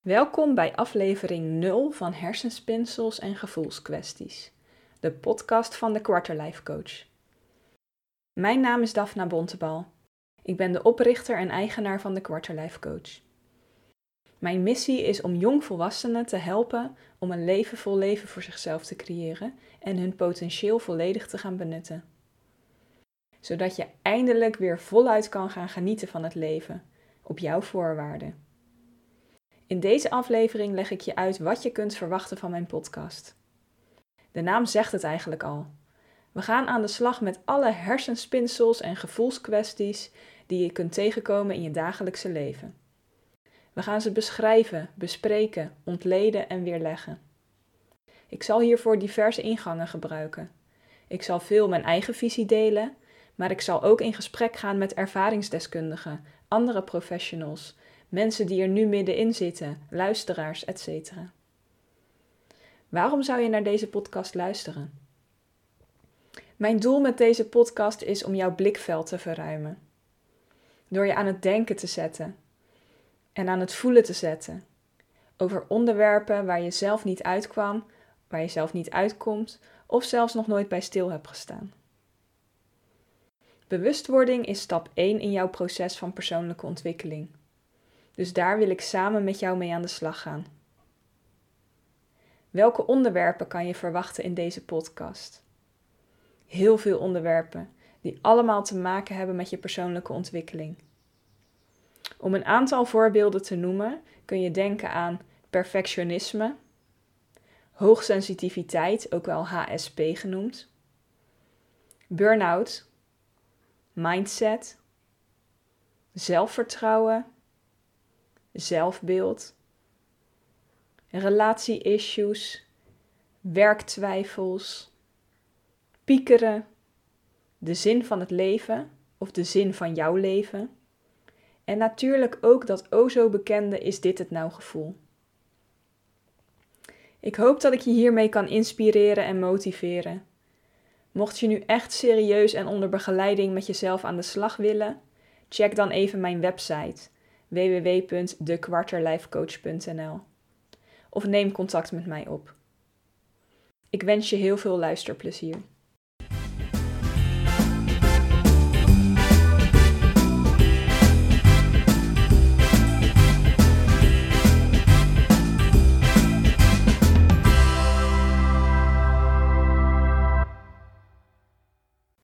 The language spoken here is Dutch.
Welkom bij aflevering 0 van Hersenspinsels en Gevoelskwesties, de podcast van de Quarterlife Coach. Mijn naam is Daphna Bontebal. Ik ben de oprichter en eigenaar van de Quarterlife Coach. Mijn missie is om jongvolwassenen te helpen om een leven vol leven voor zichzelf te creëren en hun potentieel volledig te gaan benutten. Zodat je eindelijk weer voluit kan gaan genieten van het leven, op jouw voorwaarden. In deze aflevering leg ik je uit wat je kunt verwachten van mijn podcast. De naam zegt het eigenlijk al. We gaan aan de slag met alle hersenspinsels en gevoelskwesties die je kunt tegenkomen in je dagelijkse leven. We gaan ze beschrijven, bespreken, ontleden en weerleggen. Ik zal hiervoor diverse ingangen gebruiken. Ik zal veel mijn eigen visie delen, maar ik zal ook in gesprek gaan met ervaringsdeskundigen, andere professionals mensen die er nu middenin zitten, luisteraars, etc. Waarom zou je naar deze podcast luisteren? Mijn doel met deze podcast is om jouw blikveld te verruimen. Door je aan het denken te zetten en aan het voelen te zetten. Over onderwerpen waar je zelf niet uitkwam, waar je zelf niet uitkomt of zelfs nog nooit bij stil hebt gestaan. Bewustwording is stap 1 in jouw proces van persoonlijke ontwikkeling. Dus daar wil ik samen met jou mee aan de slag gaan. Welke onderwerpen kan je verwachten in deze podcast? Heel veel onderwerpen die allemaal te maken hebben met je persoonlijke ontwikkeling. Om een aantal voorbeelden te noemen kun je denken aan perfectionisme, hoogsensitiviteit, ook wel HSP genoemd, burn-out, mindset, zelfvertrouwen, zelfbeeld, relatie-issues, werktwijfels, piekeren, de zin van het leven of de zin van jouw leven. En natuurlijk ook dat o zo bekende is dit het nou gevoel. Ik hoop dat ik je hiermee kan inspireren en motiveren. Mocht je nu echt serieus en onder begeleiding met jezelf aan de slag willen, check dan even mijn website www.dekwarterlifecoach.nl of neem contact met mij op. Ik wens je heel veel luisterplezier.